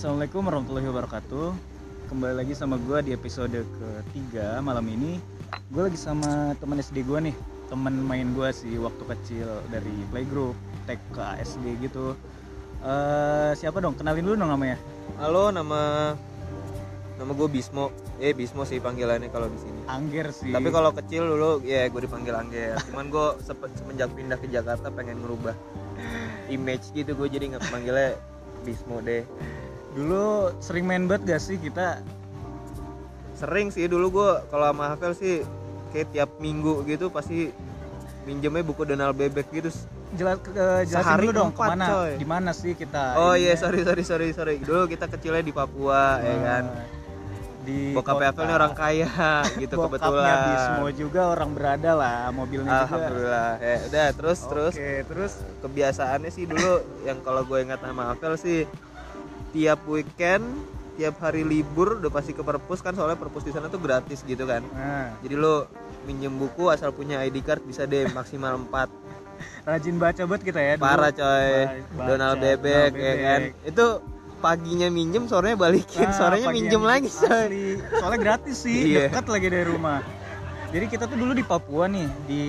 Assalamualaikum warahmatullahi wabarakatuh Kembali lagi sama gue di episode ketiga malam ini Gue lagi sama temen SD gue nih Temen main gue sih waktu kecil dari playgroup TK SD gitu Eh Siapa dong? Kenalin dulu dong namanya Halo, nama nama gue Bismo. Eh Bismo sih panggilannya kalau di sini. Angger sih Tapi kalau kecil dulu ya gue dipanggil Angger. Cuman gue semenjak pindah ke Jakarta pengen ngerubah image gitu gue jadi nggak panggilnya Bismo deh. Dulu sering main banget gak sih kita Sering sih dulu gue kalau sama Hafel sih kayak tiap minggu gitu pasti minjemnya buku Donald Bebek gitu. jelas eh, jelasin Sehari dulu dong ke mana coy. di mana sih kita Oh iya ininya? sorry sorry sorry sorry. Dulu kita kecilnya di Papua ya kan. Eh, di Bokap. Hafel ini orang kaya gitu Bokapnya kebetulan. Bismo juga orang berada lah mobilnya juga Alhamdulillah. Ya udah terus terus Oke, terus kebiasaannya sih dulu yang kalau gue ingat sama Avel sih tiap weekend tiap hari libur udah pasti ke perpus kan soalnya perpus di sana tuh gratis gitu kan. Nah, jadi lo minjem buku asal punya ID card bisa deh maksimal 4 rajin baca buat kita ya dulu. parah coy. Ba- Donald baca, Bebek Donald ya kan? Bebek. itu paginya minjem sorenya balikin. Nah, sorenya minjem lagi coy. Soalnya gratis sih Iya. dekat lagi dari rumah jadi kita tuh dulu di Papua nih di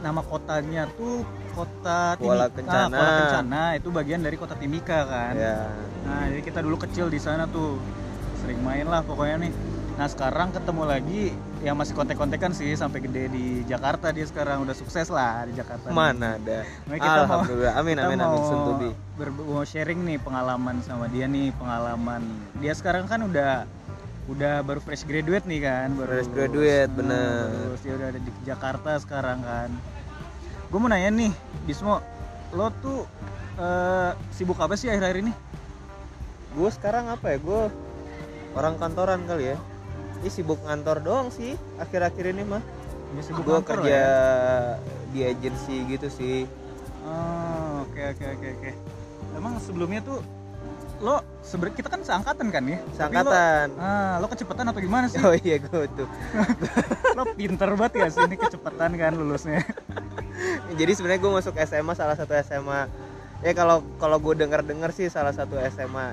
nama kotanya tuh kota Kuala Timika. Kencana. Ah, Kuala Kencana itu bagian dari kota Timika kan ya Nah, jadi kita dulu kecil di sana tuh sering main lah pokoknya nih. Nah, sekarang ketemu lagi yang masih kontek-kontekan sih sampai gede di Jakarta dia sekarang udah sukses lah di Jakarta. mana ada Nah, kita mau- Alhamdulillah amin Kita amin mau amin Suntubi ber- mau sharing nih pengalaman sama dia nih, pengalaman. Dia sekarang kan udah udah baru fresh graduate nih kan, baru Fresh graduate, bener. Terus dia udah ada di Jakarta sekarang kan. Gue mau nanya nih, Bismo, lo tuh eh, sibuk apa sih akhir-akhir ini? gue sekarang apa ya gue orang kantoran kali ya ini sibuk ngantor doang sih akhir-akhir ini mah Ya, sibuk gue kantor kerja ya? di agensi gitu sih Oh, oke oke oke oke. Emang sebelumnya tuh lo sebenarnya kita kan seangkatan kan ya? Tapi seangkatan Lo, ah, lo kecepatan apa gimana sih? oh iya gue tuh lo pinter banget ya sih ini kecepatan kan lulusnya. jadi sebenarnya gue masuk SMA salah satu SMA ya kalau kalau gue dengar dengar sih salah satu SMA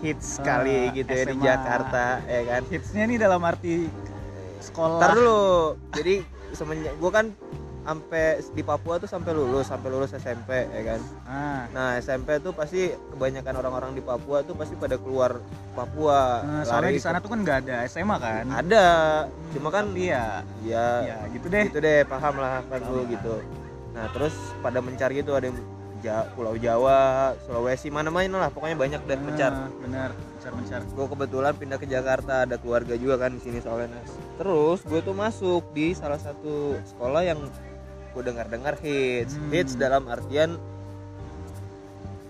hits Ah, sekali gitu ya di. Jakarta ya kan Hitsnya nih dalam arti sekolah. Ntar dulu jadi semenjak gue kan sampai di Papua tuh sampai lulus sampai lulus SMP ya kan Ah, Nah SMP tuh pasti kebanyakan orang-orang di Papua tuh pasti pada keluar Papua. nah, soalnya di sana tuh kan nggak ada SMA kan? ada, cuma kan Tapi ya, ya gitu deh. gitu deh paham lah kan lu gitu. Nah terus pada mencari itu ada yang Ja- Pulau Jawa, Sulawesi mana-mana lah pokoknya banyak deh mencar. Ah, benar, mencar mencar. Gue kebetulan pindah ke Jakarta ada keluarga juga kan di sini soalnya. Terus gue tuh masuk di salah satu sekolah yang gue dengar-dengar hits, Hmm. hits dalam artian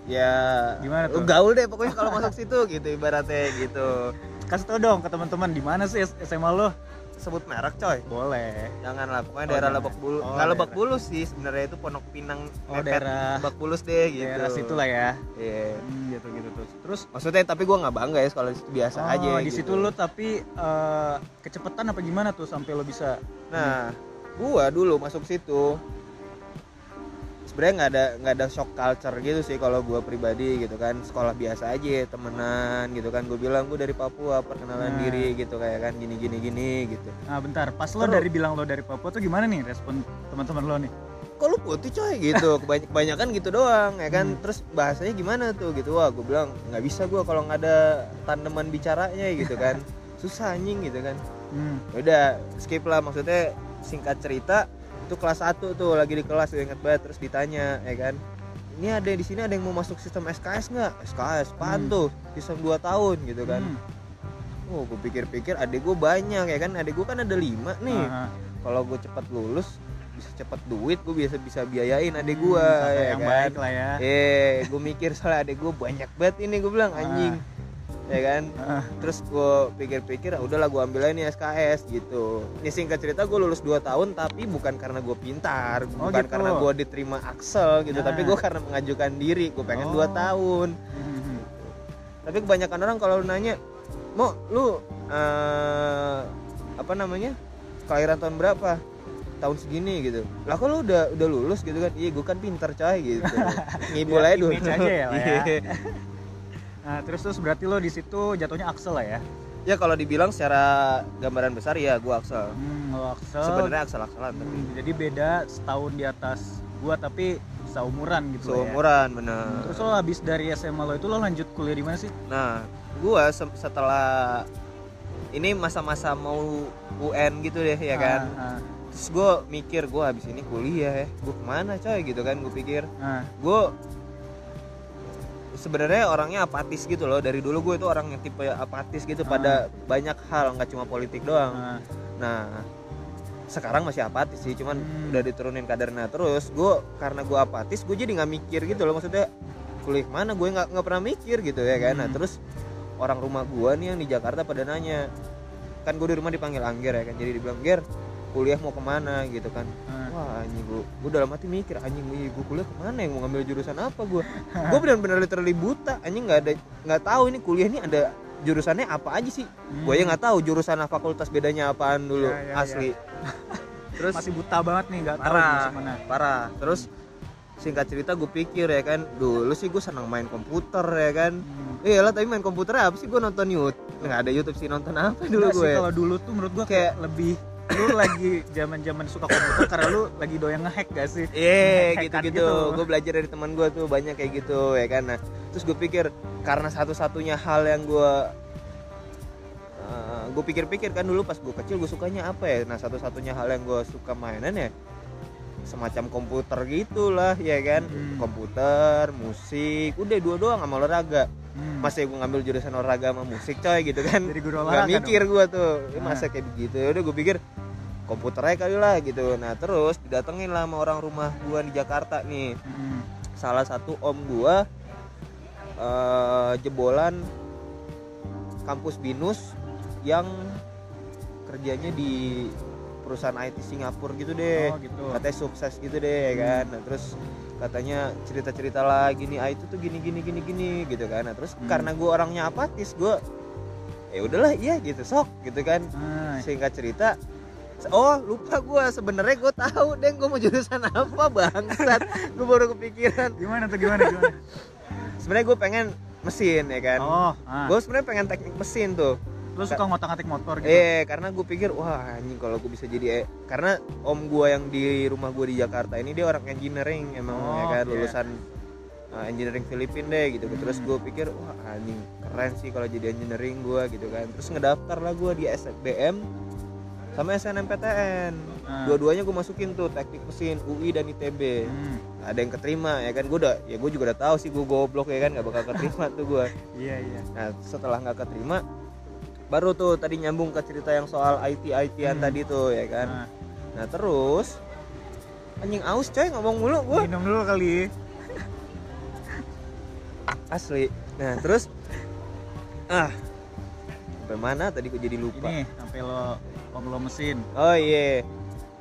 ya Gimana tuh? lu gaul deh pokoknya kalau masuk situ gitu ibaratnya gitu. Kasih tau dong ke teman-teman di mana sih SMA lo? Sebut merek coy. Boleh. Janganlah pokoknya Oh, daerah jangan. Lebak Bulus. Oh, Nggak Lebak. Bulus sih sebenarnya itu Pondok Pinang Oh, mepet daerah- Lebak Bulus deh gitu. Daerah situ lah ya. Iya. Hmm, gitu gitu tuh. Terus Maksudnya tapi gua nggak bangga ya kalau di situ biasa oh, aja di gitu. situ lo tapi eh, kecepatan apa gimana tuh sampai lo bisa Nah, gua dulu masuk situ. Sebenarnya nggak ada nggak ada shock culture gitu sih kalau gua pribadi gitu kan. Sekolah biasa aja temenan gitu kan. Gue bilang gue dari Papua perkenalan Nah. diri gitu kayak kan gini gini gini gitu. Nah bentar, pas lo Terus. dari bilang lo dari Papua tuh gimana nih respon teman-teman lo nih? kok lu putih coy? Gitu. Kebany- kebanyakan gitu doang ya kan? Hmm. terus bahasanya gimana tuh? Gitu. Wah gue bilang nggak bisa gua kalau nggak ada tandeman bicaranya gitu kan. Susah anjing gitu kan. Hmm. udah skip lah maksudnya singkat cerita itu kelas 1 tuh lagi di kelas gue inget banget terus ditanya ya kan ini ada di sini ada yang mau masuk sistem SKS nggak SKS apaan Hmm. tuh sistem 2 tahun gitu kan Hmm. oh gue pikir-pikir adik gue banyak ya kan adik gue kan ada lima nih Aha. kalau gue cepat lulus bisa cepet duit gue biasa bisa biayain adik Hmm, gue kakak ya yang kan baik lah ya. eh gue mikir soalnya adik gue banyak banget ini gue bilang anjing ya kan? Terus gue pikir-pikir ah, udahlah gue ambil aja nih SKS gitu. Ini singkat cerita gue lulus 2 tahun tapi bukan karena gue pintar Oh, bukan gitu. karena gue diterima Axel gitu. Nah. tapi gue karena mengajukan diri gue pengen 2 Oh. tahun. Hmm. tapi kebanyakan orang kalau lu nanya mau lu eh, apa namanya kelahiran tahun berapa? Tahun segini gitu. Lah kok lu udah udah lulus gitu kan. Iya gue kan pintar coy gitu. Ngibul Biar aja dulu. aja ya, ya. Nah, terus terus berarti lo di situ jatuhnya Axel lah ya? ya kalau dibilang secara gambaran besar ya gue Axel Hmm, lo Axel. sebenarnya Axel Axelan tapi Hmm, jadi beda setahun di atas gua tapi seumuran gitu ya. seumuran bener Terus lo habis dari SMA lo itu lo lanjut kuliah di mana sih? nah gue setelah ini masa-masa mau UN gitu deh ya kan Ah, terus gue mikir gue habis ini kuliah ya gue ke mana coy gitu kan gue pikir ah, ah. gue sebenarnya orangnya apatis gitu loh. Dari dulu gue itu orang yang tipe apatis gitu pada banyak hal nggak cuma politik doang. Ah. nah sekarang masih apatis sih cuman Hmm. udah diturunin kadarnya terus gue karena gue apatis gue jadi nggak mikir gitu loh. Maksudnya kuliah mana? Gue nggak nggak pernah mikir gitu ya kan? Nah Hmm. terus orang rumah gue nih yang di Jakarta pada nanya kan gue di rumah dipanggil Angger ya kan? Jadi dibilang Ger kuliah mau ke mana gitu kan. Ah. wah anjing gue gue dalam hati mikir anjing gue gue kuliah ke mana yang mau ngambil jurusan apa gue gue benar-benar literally buta anjing nggak ada nggak tahu ini kuliah ini ada jurusannya apa aja sih. Hmm. gue ya nggak tahu jurusan fakultas bedanya apaan dulu Ya, ya, asli. Terus masih buta banget nih nggak tahu mana. parah. Terus singkat cerita gue pikir ya kan dulu sih gue senang main komputer ya kan. Hmm. iya lah tapi main komputer apa sih? Gue nonton YouTube nggak ada YouTube sih nonton apa dulu sih, gue kalau dulu tuh menurut gua kayak, lebih lu lagi zaman-zaman suka komputer karena lu lagi doyan ngehack gak sih? Iya Ngehack-hackan gitu-gitu. gitu. Gue belajar dari teman gue tuh banyak kayak gitu ya kan. Nah, terus gue pikir karena satu-satunya hal yang gue uh, gue pikir-pikir kan dulu pas gue kecil gue sukanya apa ya? Nah satu-satunya hal yang gue suka mainan ya semacam komputer gitulah ya kan. Hmm. Komputer, musik, udah dua doang sama olahraga. Hmm. Masa gue ngambil jurusan olahraga sama musik coy gitu kan. Jadi guru Gak mikir gue tuh, "Eh, Nah. masa kayak begitu. Udah gue pikir komputer aja kali lah gitu. Nah terus didatengin lah sama orang rumah gue di Jakarta nih. Hmm. Salah satu om gue eh, jebolan kampus binus yang kerjanya di perusahaan IT Singapura gitu deh. Oh gitu. Katanya sukses gitu deh ya kan. Nah terus katanya cerita-cerita lah gini IT tuh gini gini gini gini gitu kan. Nah terus Hmm. karena gue orangnya apatis gue ya udahlah iya gitu sok gitu kan Ah, singkat cerita oh lupa gue sebenarnya gue tahu deh gue mau jurusan apa bangsat gue baru kepikiran gimana tuh gimana gimana? sebenarnya gue pengen mesin ya kan Oh, ah. gue sebenarnya pengen teknik mesin tuh lu suka ngotak-ngatik motor gitu? eh karena gue pikir wah anjing kalau gue bisa jadi eh, karena om gue yang di rumah gue di Jakarta ini dia orang engineering emang Oh, ya kan oke. lulusan uh, engineering Filipin deh gitu terus Hmm. gue pikir wah anjing keren sih kalau jadi engineering gue gitu kan terus ngedaftar lah gue di SBM sama SNMPTN Ah. dua-duanya gue masukin tuh teknik mesin UI dan ITB Hmm. ada yang keterima ya kan gue udah ya gue juga udah tahu sih gue goblok ya kan nggak bakal keterima tuh gue Iya iya. nah setelah nggak keterima baru tuh tadi nyambung ke cerita yang soal IT ITan Hmm. tadi tuh ya kan? Nah, nah terus anjing aus coy ngomong mulu gue minum dulu kali. asli. Nah terus ah sampai mana tadi gue jadi lupa. Ini sampai lo om lo mesin. oh iya.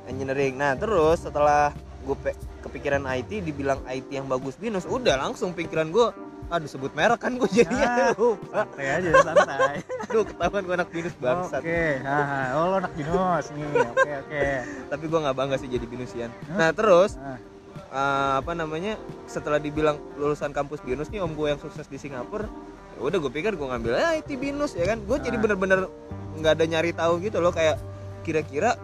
Engineering. Nah terus setelah gue pe- kepikiran IT dibilang IT yang bagus binus udah langsung pikiran gue aduh sebut merek kan gue jadi Ah. lupa Santai aja santai. aduh ketahuan gue anak binus bangsat Oke, haha. oh lo anak binus nih. Oke oke. tapi gue nggak bangga sih jadi binusian nah terus Ah, eh, apa namanya setelah dibilang lulusan kampus binus nih om gue yang sukses di Singapura ya udah gue pikir gue ngambil ah, IT binus ya kan gue jadi Ah. bener-bener nggak ada nyari tahu gitu loh kayak kira-kira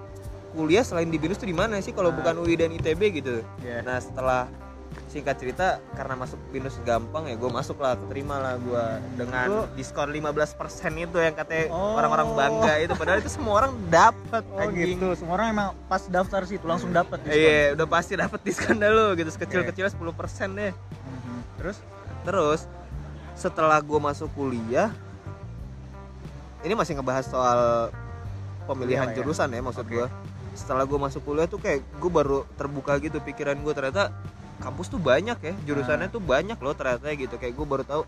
kuliah selain di binus tuh di mana sih kalau Ah. bukan UI dan ITB gitu Iya. nah setelah singkat cerita karena masuk binus gampang ya gue masuk lah keterima lah gue dengan Lu- diskon 15% itu yang katanya Oh. orang-orang bangga itu padahal itu semua orang dapat Oh anjing gitu. Semua orang emang pas daftar situ langsung dapat diskon. Iya, udah pasti dapat diskon dah lu gitu. Sekecil-kecilnya 10% deh. Mhm. Terus Terus setelah gue masuk kuliah ini masih ngebahas soal pemilihan Kuliah lah ya. jurusan ya maksud Oke. gue. Setelah gue masuk kuliah tuh kayak gue baru terbuka gitu pikiran gue ternyata kampus tuh banyak ya jurusannya tuh banyak loh ternyata gitu. Kayak gue baru tahu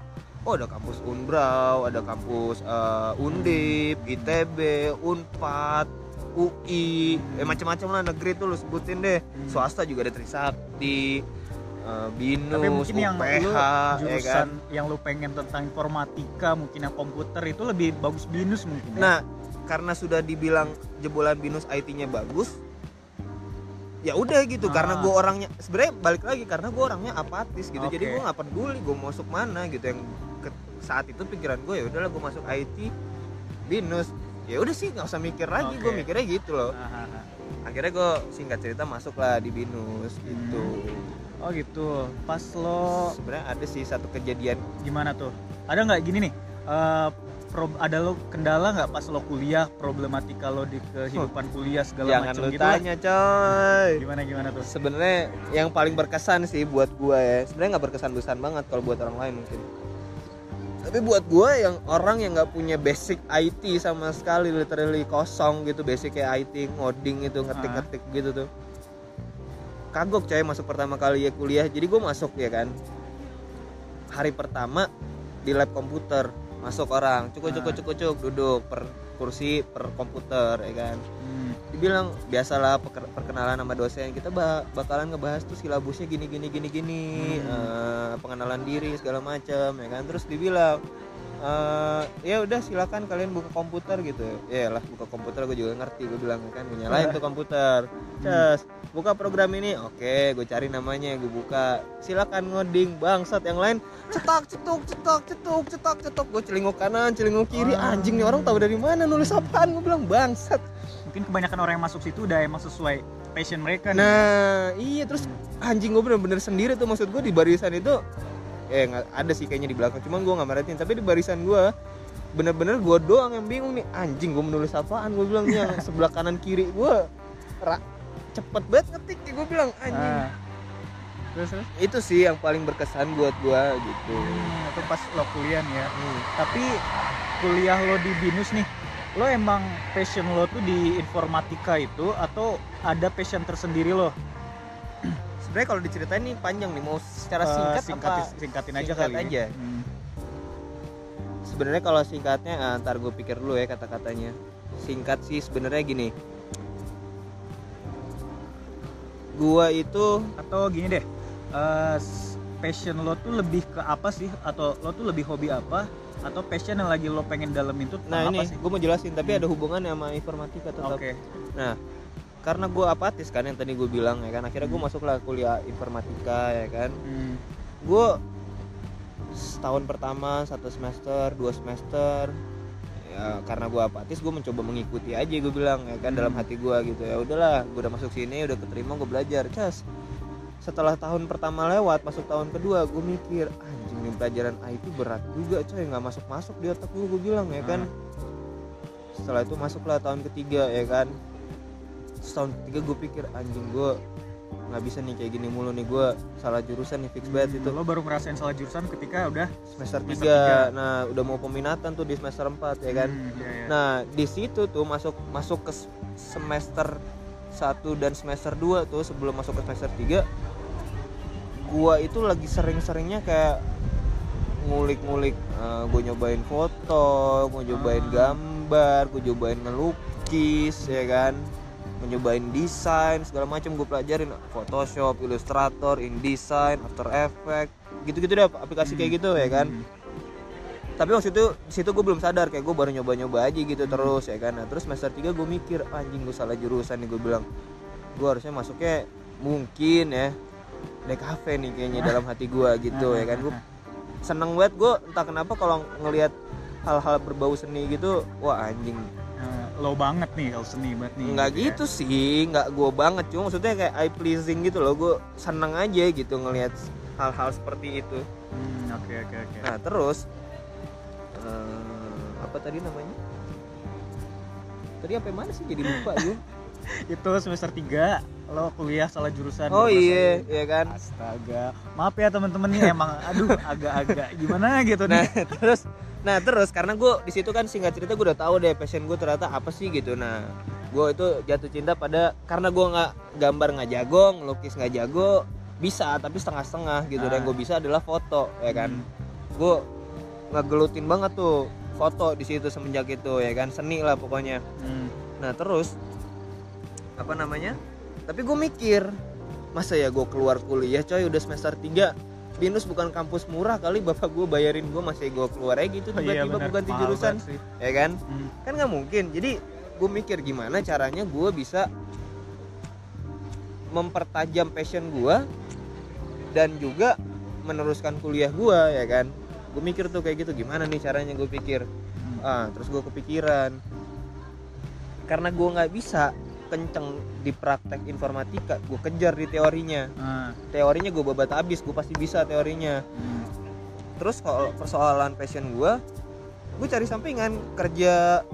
oh ada kampus Unbrau ada kampus eh, Undip ITB Unpad UI eh macam-macam lah negeri tuh lu sebutin deh. Swasta juga ada Trisakti eh, Binus tapi mungkin yang UPH lu ya kan? jurusan yang lu pengen tentang informatika mungkin yang komputer itu lebih bagus binus mungkin. ya? nah karena sudah dibilang jebolan Binus IT-nya bagus ya udah gitu Ah. karena gue orangnya sebenarnya balik lagi karena gue orangnya apatis gitu. Jadi Oke. gue nggak peduli gue masuk mana gitu. Yang ke- saat itu pikiran gue ya udahlah gue masuk IT binus. Ya udah sih nggak usah mikir lagi gue Oke. mikirnya gitu loh. Ah, ah, ah. akhirnya gue singkat cerita masuk lah di binus gitu. Oh gitu. Pas lo sebenarnya ada sih satu kejadian. Gimana tuh? Ada nggak? Gini nih eh, pro- ada lo kendala nggak pas lo kuliah? Problematika lo di kehidupan kuliah segala macam gitu lah. tanya coy. Gimana gimana tuh? Sebenarnya yang paling berkesan sih buat gue ya sebenarnya nggak berkesan berkesan banget kalau buat orang lain mungkin. Tapi buat gue yang orang yang nggak punya basic IT sama sekali literally kosong gitu basic kayak IT ngoding itu ngetik-ngetik gitu tuh. Kagok coy masuk pertama kali ya kuliah. Jadi gue masuk ya kan hari pertama di lab komputer masuk orang. Cukuk Ah. cukuk cuk duduk per kursi per komputer ya kan. Hmm, dibilang biasalah perkenalan sama dosen. Kita ba- bakalan ngebahas tuh silabusnya gini gini gini gini. Hmm. eh, pengenalan diri segala macam ya kan. Terus dibilang eh, ya udah silakan kalian buka komputer gitu. Ya lah buka komputer gue juga ngerti gue bilang kan gue nyalain tuh komputer. Cas, buka program ini. Oke gue cari namanya gue buka. Silakan ngoding bangsat. Yang lain cetak cetuk cetak cetuk cetak cetuk. Gue celinguk kanan celinguk kiri. Ah. anjing nih orang tahu dari mana nulis apaan? Gue bilang bangsat. Mungkin kebanyakan orang yang masuk situ udah emang sesuai passion mereka nih. Nah, iya terus anjing gue bener-bener sendiri tuh. Maksud gue di barisan itu eh ada sih kayaknya di belakang. Cuman gue nggak merhatiin. Tapi di barisan gue bener-bener gue doang yang bingung nih. Anjing gue menulis apaan? Gue bilang nih yang sebelah kanan kiri gue cepet banget ngetik gue bilang anjing Ah. terus terus itu sih yang paling berkesan buat gue gitu Hmm, itu pas lo kuliah nih ya Hmm. tapi kuliah lo di binus nih lo emang passion lo tuh di informatika itu atau ada passion tersendiri lo sebenarnya kalau diceritain nih panjang nih mau secara Eh, singkat singkat- apa singkatin aja singkat kali ya. aja. Hmm. sebenarnya kalau singkatnya ah, ntar gue pikir dulu ya kata-katanya singkat sih sebenarnya gini gua itu atau gini deh eh, s- passion lo tuh lebih ke apa sih? Atau lo tuh lebih hobi apa? Atau passion yang lagi lo pengen dalemin tuh nah ini sih? gue mau jelasin tapi Hmm. ada hubungannya sama informatika tetap. Oke. Nah karena gue apatis kan yang tadi gue bilang ya kan? Akhirnya gue Hmm. masuklah kuliah informatika ya kan? Hmm. gue setahun pertama satu semester dua semester ya karena gue apatis gue mencoba mengikuti aja gue bilang ya kan dalam Hmm. hati gue gitu. Ya udahlah gue udah masuk sini udah keterima gue belajar. Cas setelah tahun pertama lewat masuk tahun kedua gue mikir anjing nih pelajaran IT berat juga coy nggak masuk masuk di otak gue gue bilang ya kan. Setelah itu masuklah tahun ketiga ya kan. Terus tahun ketiga gue pikir anjing gue nggak bisa nih kayak gini mulu nih. Gue salah jurusan nih fix banget itu lo baru ngerasain salah jurusan ketika udah semester Semester 3 nah udah mau peminatan tuh di semester 4 ya kan? Hmm, iya, iya. nah di situ tuh masuk masuk ke semester 1 dan semester 2 tuh sebelum masuk ke semester 3 gua itu lagi sering-seringnya kayak ngulik-ngulik eh, gue nyobain foto, gue nyobain Ah. gambar, gue nyobain ngelukis ya kan nyobain desain segala macam gue pelajarin. Photoshop, Illustrator, InDesign, After Effects gitu-gitu deh aplikasi kayak gitu ya kan? Hmm. tapi waktu itu di situ gue belum sadar kayak gue baru nyoba-nyoba aja gitu terus ya kan? Nah, terus semester 3 gue mikir anjing gue salah jurusan nih gue bilang. Gue harusnya masuknya mungkin ya DKV nih kayaknya dalam hati gue gitu ya kan? Gue seneng banget gue entah kenapa kalau ngelihat hal-hal berbau seni gitu wah anjing lo banget nih kalau seni banget nih. Nggak ya. gitu sih nggak gue banget. Cuma maksudnya kayak eye pleasing gitu loh. Gue seneng aja gitu ngelihat hal-hal seperti itu. Hmm, oke oke oke. Nah terus eh, apa tadi namanya? Tadi apa mana sih? Jadi lupa gue? itu semester 3 lo kuliah salah jurusan. Oh iya, iya kan. astaga. Maaf ya temen-temen nih emang aduh agak-agak gimana gitu Nah nih terus, nah terus karena gue di situ kan singkat cerita gue udah tahu deh passion gue ternyata apa sih gitu. Nah gue itu jatuh cinta pada karena gue nggak gambar nggak jago, ngelukis nggak jago, bisa tapi setengah-setengah gitu. Dan Ah. gue bisa adalah foto ya kan. Hmm. Gue ngegelutin banget tuh foto di situ semenjak itu ya kan seni lah pokoknya. Hmm. Nah terus apa namanya? Tapi gue mikir masa ya gue keluar kuliah coy udah semester 3 Binus bukan kampus murah kali bapak gue bayarin gue masih gue keluar aja gitu Oh iya, tiba-tiba bener. gue ganti Mahal jurusan. ya kan? Hmm. kan nggak mungkin. Jadi gue mikir gimana caranya gue bisa mempertajam passion gue dan juga meneruskan kuliah gue ya kan? Gue mikir tuh kayak gitu gimana nih caranya gue pikir? Hmm. ah terus gue kepikiran. Karena gue nggak bisa kenceng di praktek informatika gue kejar di teorinya Ah, teorinya gue babat habis gue pasti bisa teorinya hmm. terus kalau persoalan passion gue gue cari sampingan kerja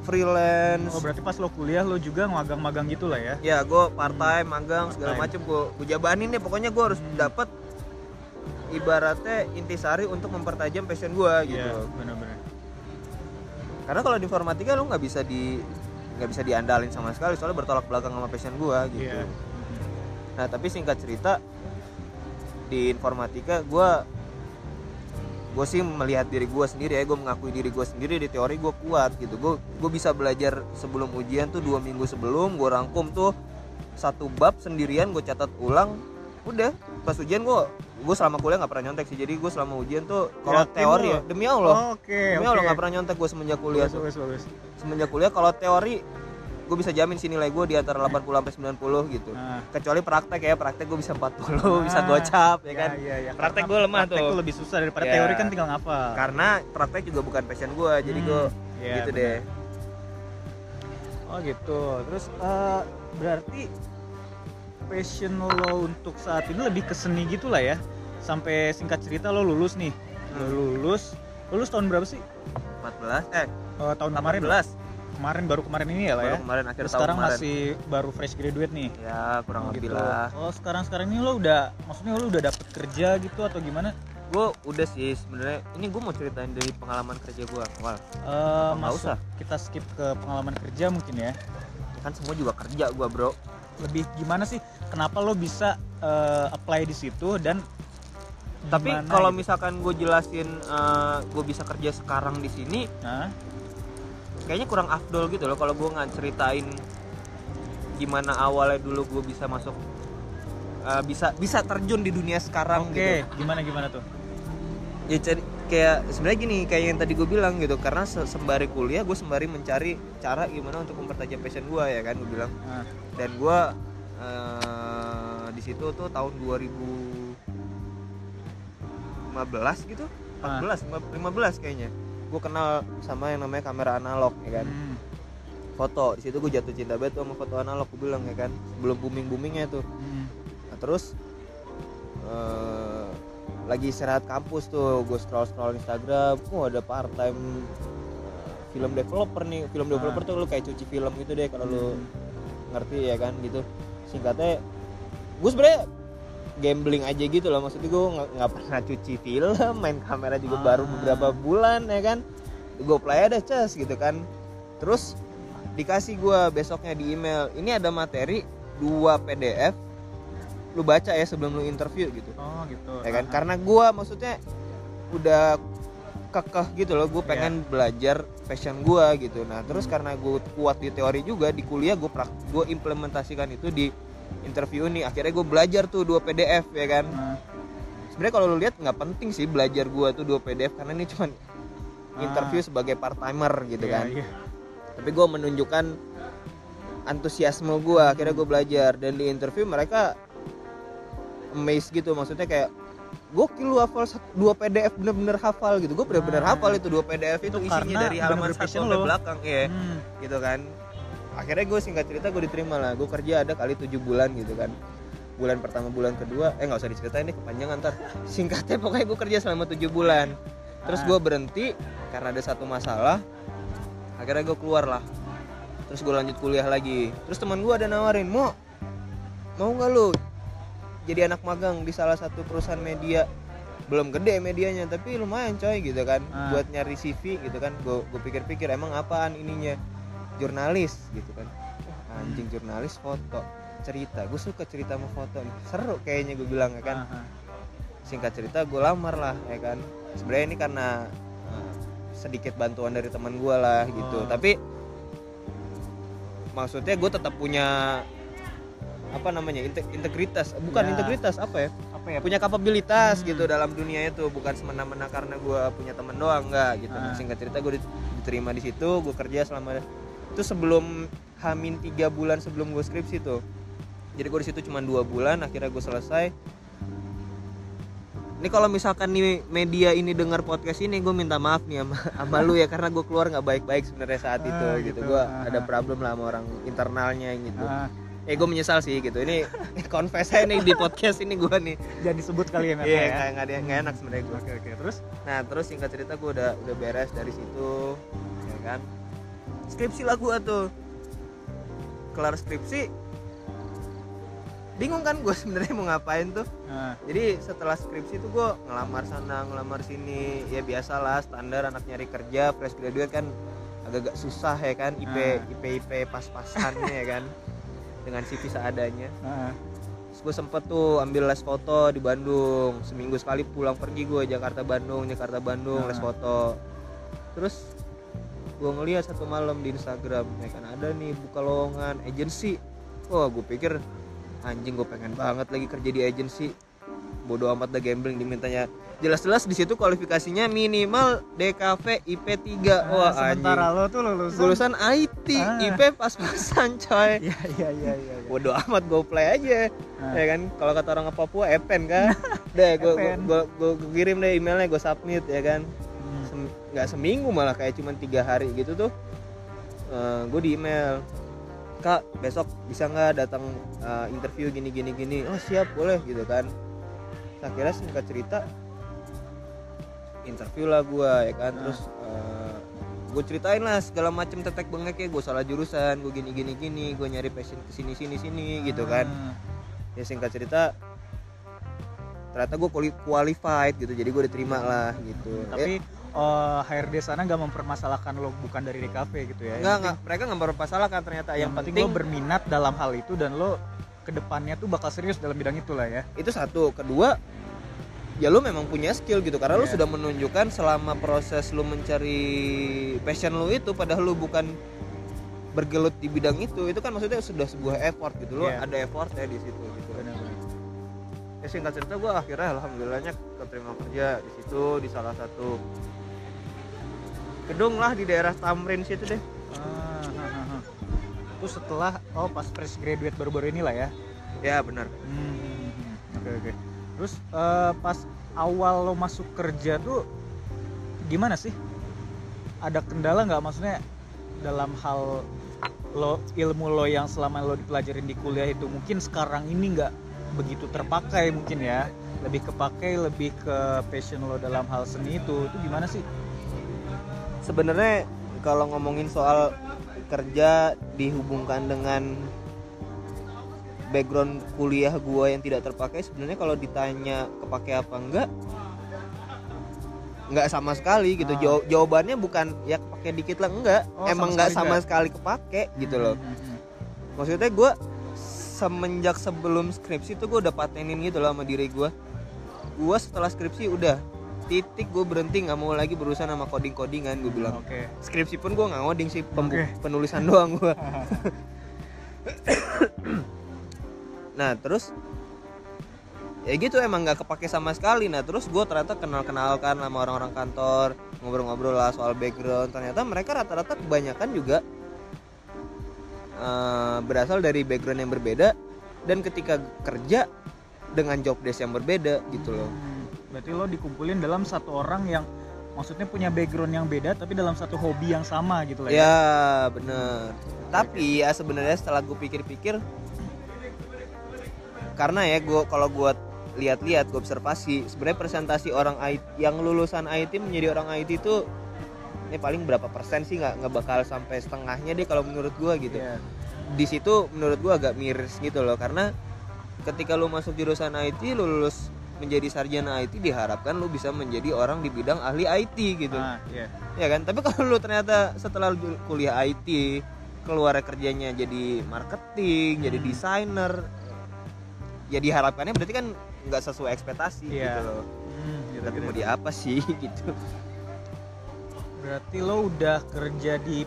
freelance Oh berarti pas lo kuliah lo juga magang-magang gitu lah ya? ya gue part time magang segala Part-time. macem gue gue jabanin deh pokoknya gue harus Hmm. dapat ibaratnya intisari untuk mempertajam passion gue gitu Iya, benar-benar. karena kalau di informatika lu nggak bisa di nggak bisa diandalin sama sekali soalnya bertolak belakang sama passion gue gitu Iya. nah tapi singkat cerita di informatika gue gue sih melihat diri gue sendiri ya gue mengakui diri gue sendiri di teori gue kuat gitu gue gue bisa belajar sebelum ujian tuh dua minggu sebelum gue rangkum tuh satu bab sendirian gue catat ulang udah pas ujian gue gue selama kuliah nggak pernah nyontek sih jadi gue selama ujian tuh kalau teori ya demi allah Oke, demi oke. allah nggak pernah nyontek gue semenjak kuliah Bagus, tuh bagus, bagus. semenjak kuliah kalau teori gue bisa jamin sih nilai gue di antara 80 sampai 90 gitu Nah, kecuali praktek ya praktek gue bisa 40 bisa Ah, gocap ya kan Iya, iya. Praktek gua lemah praktek tuh. tuh lebih susah daripada Iya. teori kan tinggal ngapal. karena praktek juga bukan passion gue jadi Hmm, gue iya, gitu benar. deh Oh gitu. Terus eh, berarti passion lo untuk saat ini lebih ke seni gitu lah ya. Sampai singkat cerita lo lulus nih. Lo Hmm. lulus. Lulus tahun berapa sih? 14 eh Eh, tahun kemarin. 18 Kemarin baru kemarin ini ya lah baru ya. kemarin akhir Terus tahun sekarang kemarin masih baru fresh graduate nih. ya kurang Oh, lebih gitu. lah Oh sekarang sekarang ini lo udah, maksudnya lo udah dapet kerja gitu atau gimana? gue udah sih sebenarnya ini gue mau ceritain dari pengalaman kerja gue awal Eh, nggak usah? kita skip ke pengalaman kerja mungkin ya. kan semua juga kerja gue bro Lebih gimana sih? Kenapa lo bisa eh, apply di situ dan tapi kalau gitu? misalkan gue jelasin gue bisa kerja sekarang di sini Hah? kayaknya kurang afdol gitu loh kalau gue nggak ceritain gimana awalnya dulu gue bisa masuk eh, bisa bisa terjun di dunia sekarang Oke, gitu gimana gimana tuh? ya cari kayak sebenarnya gini kayak yang tadi gue bilang gitu karena se- sembari kuliah gue sembari mencari cara gimana untuk mempertajam passion gue ya kan gue bilang Nah, dan gue eh, situ tuh tahun 2015 gitu Ah. 14 15 kayaknya gue kenal sama yang namanya kamera analog ya kan hmm, foto di situ gue jatuh cinta banget tuh sama foto analog gue bilang ya kan sebelum booming boomingnya tuh hmm. nah, terus eh, lagi istirahat kampus tuh gue scroll scroll Instagram oh ada part time film developer nih film developer Ah. tuh lu kayak cuci film gitu deh kalau lu Hmm. ngerti ya kan gitu singkatnya gue sebenarnya gambling aja gitu loh maksudnya gue nggak pernah cuci film main kamera juga Ah. baru beberapa bulan ya kan gue play ada cas gitu kan terus dikasih gue besoknya di email ini ada materi dua PDF lu baca ya sebelum lu interview gitu Oh gitu. ya kan Ah, karena gue maksudnya udah kekeh gitu loh gue Iya. pengen belajar passion gue gitu nah terus Hmm. karena gue kuat di teori juga di kuliah gue gue implementasikan itu di interview nih akhirnya gue belajar tuh dua PDF ya kan ah. sebenarnya kalau lu lihat nggak penting sih belajar gue tuh dua PDF karena ini cuma interview sebagai part timer gitu Iya, kan iya. tapi gue menunjukkan antusiasme gue akhirnya gue belajar dan di interview mereka amazed gitu maksudnya kayak gokil lu hafal dua PDF bener-bener hafal gitu gue bener-bener Ah. hafal itu dua PDF itu, Itu isinya dari halaman satu sampai belakang ya Hmm. gitu kan akhirnya gue singkat cerita gue diterima lah. Gue kerja ada kali tujuh bulan gitu kan. Bulan pertama bulan kedua eh nggak usah diceritain deh kepanjangan ntar. Singkatnya pokoknya gue kerja selama tujuh bulan. Terus Ah. gue berhenti karena ada satu masalah. Akhirnya gue keluar lah. Terus gue lanjut kuliah lagi. Terus teman gue ada nawarin mau mau nggak lu jadi anak magang di salah satu perusahaan media? Belum gede medianya tapi lumayan coy gitu kan Ah. buat nyari CV gitu kan. Gue gue pikir-pikir emang apaan ininya jurnalis gitu kan. Wah, anjing jurnalis foto cerita. Gue suka cerita sama foto. Nih seru kayaknya gue bilang ya kan singkat cerita gue lamar lah ya kan. Sebenarnya ini karena uh, sedikit bantuan dari teman gue lah gitu. Oh. tapi maksudnya gue tetap punya apa namanya inte- integritas. Bukan Ya. integritas apa ya? Apa ya? punya kapabilitas Hmm. gitu dalam dunia itu. Bukan semena-mena karena gue punya temen doang enggak gitu. Ah. singkat cerita gue diterima di situ gue kerja selama itu sebelum hamin tiga bulan sebelum gue skripsi tuh. Jadi gue di situ cuma dua bulan akhirnya gue selesai. Ini kalau misalkan nih media ini dengar podcast ini gue minta maaf nih sama, sama lu ya karena gue keluar nggak baik-baik sebenarnya saat Ah, itu gitu, gitu. gue Ah, ada ah. problem lah sama orang internalnya gitu. Ah, eh gue menyesal sih gitu. Ini confess aja nih di podcast ini gue nih. Jangan disebut kali ya Matt, iya ya. nggak nggak enak sebenarnya gue Oke oke. Terus? Nah terus singkat cerita gue udah udah beres dari situ ya kan skripsi lah gue tuh. Kelar skripsi. Bingung kan gue sebenarnya mau ngapain tuh. Nah, jadi setelah skripsi tuh gue ngelamar sana ngelamar sini. Ya biasalah standar anak nyari kerja fresh graduate kan agak-agak susah ya kan IP Ah. IP IP pas-pasannya ya kan dengan CV seadanya. Ah, Terus gue sempet tuh ambil les foto di Bandung. Seminggu sekali pulang pergi gue Jakarta Bandung Jakarta Bandung les Ah. foto. Terus gue ngeliat satu malam di Instagram ya kan ada nih buka lowongan agency wah gue pikir anjing gue pengen banget lagi kerja di agency bodoh amat dah gambling dimintanya jelas-jelas di situ kualifikasinya minimal DKV IP 3 wah ah, sementara anjing lo tuh lulusan lulusan IT Ah. IP pas-pasan coy Iya iya iya iya. iya. bodoh amat gue play aja Ah. ya kan kalau kata orang Papua Epen kan deh gue Epen. gue gue kirim deh emailnya gue submit ya kan nggak seminggu malah kayak cuman tiga hari gitu tuh gue di email kak besok bisa nggak datang eh, interview gini gini gini? Oh siap boleh gitu kan. Akhirnya singkat cerita interview lah gue ya kan. Ah. terus gue ceritain lah segala macem tetek bengek ya gue salah jurusan gue gini gini gini gue nyari passion ke sini sini sini gitu kan. Ah, ya singkat cerita ternyata gue qualified gitu jadi gue diterima lah gitu. Tapi eh, HRD sana nggak mempermasalahkan lo bukan dari DKV gitu ya. enggak enggak mereka nggak bermasalahkan ternyata yang, penting, penting, lo berminat dalam hal itu dan lo ke depannya tuh bakal serius dalam bidang itu lah ya. itu satu kedua ya lu memang punya skill gitu karena lu Iya. sudah menunjukkan selama proses lu mencari passion lu itu padahal lu bukan bergelut di bidang itu itu kan maksudnya sudah sebuah effort gitu lo Iya. ada effort ya di situ gitu Benar-benar. ya singkat cerita gue akhirnya alhamdulillahnya keterima kerja di situ di salah satu gedung lah di daerah Tamrin situ deh Ah, ah, ah, ah. Itu setelah oh pas fresh graduate baru-baru ini lah ya. ya benar Hmm, Oke oke. Terus eh, pas awal lo masuk kerja tuh gimana sih? Ada kendala nggak maksudnya dalam hal lo ilmu lo yang selama lo dipelajarin di kuliah itu mungkin sekarang ini nggak begitu terpakai mungkin ya lebih kepakai lebih ke passion lo dalam hal seni itu itu gimana sih? Sebenarnya kalau ngomongin soal kerja dihubungkan dengan background kuliah gua yang tidak terpakai sebenarnya kalau ditanya kepake apa enggak nggak sama sekali gitu Ah. Jaw- jawabannya bukan ya kepake dikit lah enggak Oh, emang sama nggak sekali sama enggak? sekali kepake gitu loh Hmm, hmm, hmm. maksudnya gua semenjak sebelum skripsi tuh gue udah patenin gitu loh sama diri gua gua setelah skripsi udah titik gue berhenti nggak mau lagi berurusan sama coding codingan gue bilang. Oke. skripsi pun gue nggak ngoding sih pembu- Oke. penulisan doang gue nah terus ya gitu emang nggak kepake sama sekali. Nah terus gue ternyata kenal kenalkan sama orang-orang kantor ngobrol-ngobrol lah soal background. Ternyata mereka rata-rata kebanyakan juga eh, berasal dari background yang berbeda. Dan ketika kerja dengan job desk yang berbeda gitu loh. Hmm, Berarti lo dikumpulin dalam satu orang yang maksudnya punya background yang beda tapi dalam satu hobi yang sama gitu lah ya. Ya bener. Tapi ya sebenarnya setelah gue pikir-pikir, karena ya gue kalau gue lihat-lihat gue observasi, sebenarnya presentasi orang IT yang lulusan IT menjadi orang IT itu ini paling berapa persen sih nggak nggak bakal sampai setengahnya deh kalau menurut gue gitu. Iya. Di situ menurut gue agak miris gitu loh karena ketika lu masuk jurusan IT, lu lulus menjadi sarjana IT diharapkan lu bisa menjadi orang di bidang ahli IT gitu Ah, iya. ya kan tapi kalau lu ternyata setelah lu kuliah IT keluar kerjanya jadi marketing jadi Hmm. desainer ya diharapkannya berarti kan nggak sesuai ekspektasi Iya. gitu loh Hmm, gitu, tapi gitu. mau di apa sih gitu Berarti lo udah kerja di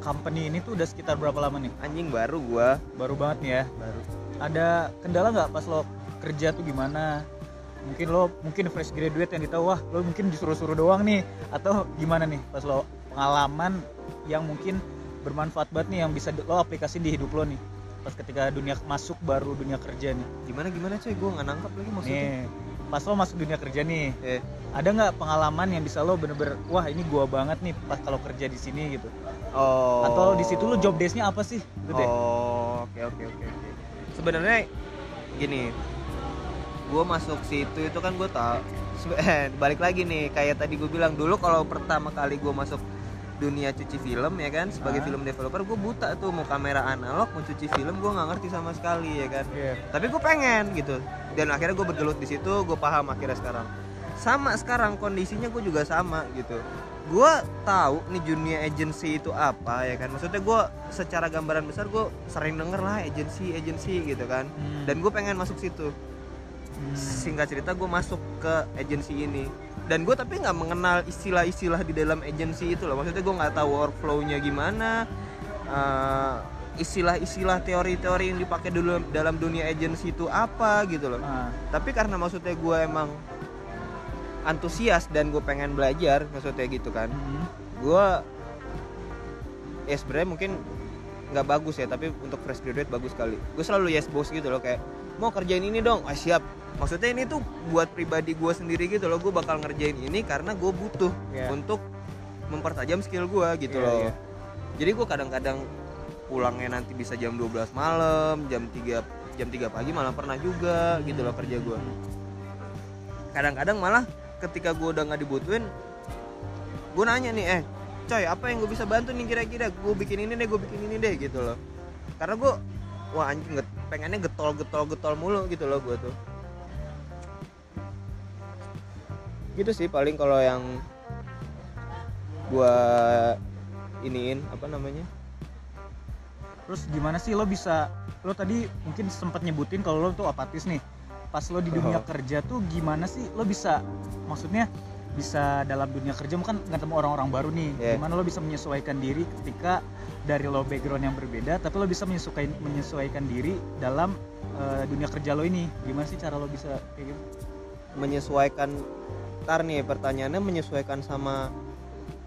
company ini tuh udah sekitar berapa lama nih? anjing baru gua Baru banget nih ya. baru Ada kendala nggak pas lo kerja tuh gimana? Mungkin lo mungkin fresh graduate yang ditahu wah lo mungkin disuruh-suruh doang nih. Atau gimana nih pas lo pengalaman yang mungkin bermanfaat banget nih yang bisa lo aplikasi di hidup lo nih pas ketika dunia masuk baru dunia kerja nih. gimana gimana coy gua nggak nangkap lagi maksudnya. Nih, pas lo masuk dunia kerja nih Eh, ada nggak pengalaman yang bisa lo bener-bener wah ini gua banget nih pas kalau kerja di sini gitu? Oh. Atau di situ lo job desk-nya apa sih? Gitu deh. Oh, oke oke oke oke. Sebenarnya gini, gue masuk situ itu kan gue tau. balik lagi nih, kayak tadi gue bilang dulu kalau pertama kali gue masuk dunia cuci film ya kan sebagai Ah. film developer gue buta tuh mau kamera analog mau cuci film gue nggak ngerti sama sekali ya kan Iya. tapi gue pengen gitu dan akhirnya gue bergelut di situ gue paham akhirnya sekarang sama sekarang kondisinya gue juga sama gitu gue tahu nih dunia agency itu apa ya kan maksudnya gue secara gambaran besar gue sering denger lah agency agency gitu kan Hmm. dan gue pengen masuk situ. Singkat cerita gue masuk ke agency ini. Dan gue tapi nggak mengenal istilah-istilah di dalam agency itu loh. Maksudnya gue nggak tahu workflow-nya gimana eh, istilah-istilah teori-teori yang dipakai dulu dalam dunia agency itu apa gitu loh. Ah. tapi karena maksudnya gue emang antusias dan gue pengen belajar maksudnya gitu kan Hmm. gue ya sebenarnya mungkin nggak bagus ya tapi untuk fresh graduate bagus sekali. Gue selalu yes bos gitu loh kayak mau kerjain ini dong? Ah siap maksudnya ini tuh buat pribadi gue sendiri gitu loh gue bakal ngerjain ini karena gue butuh Iya. untuk mempertajam skill gue gitu Iya, loh. iya. jadi gue kadang-kadang pulangnya nanti bisa jam 12 malam jam 3 jam 3 pagi malah pernah juga gitu loh kerja gue kadang-kadang malah ketika gue udah nggak dibutuhin gue nanya nih eh coy apa yang gue bisa bantu nih kira-kira? Gue bikin ini deh gue bikin ini deh gitu loh. Karena gue wah anjing pengennya getol getol getol mulu gitu loh gue tuh gitu sih paling kalau yang gue iniin apa namanya Terus gimana sih lo bisa lo tadi mungkin sempat nyebutin kalau lo tuh apatis nih. Pas lo di dunia Oh. kerja tuh gimana sih lo bisa maksudnya bisa dalam dunia kerja kan ketemu orang-orang baru nih. Yeah. Gimana lo bisa menyesuaikan diri ketika dari lo background yang berbeda tapi lo bisa menyesuaikan menyesuaikan diri dalam eh, dunia kerja lo ini. Gimana sih cara lo bisa kayak gitu? menyesuaikan ntar nih pertanyaannya menyesuaikan sama,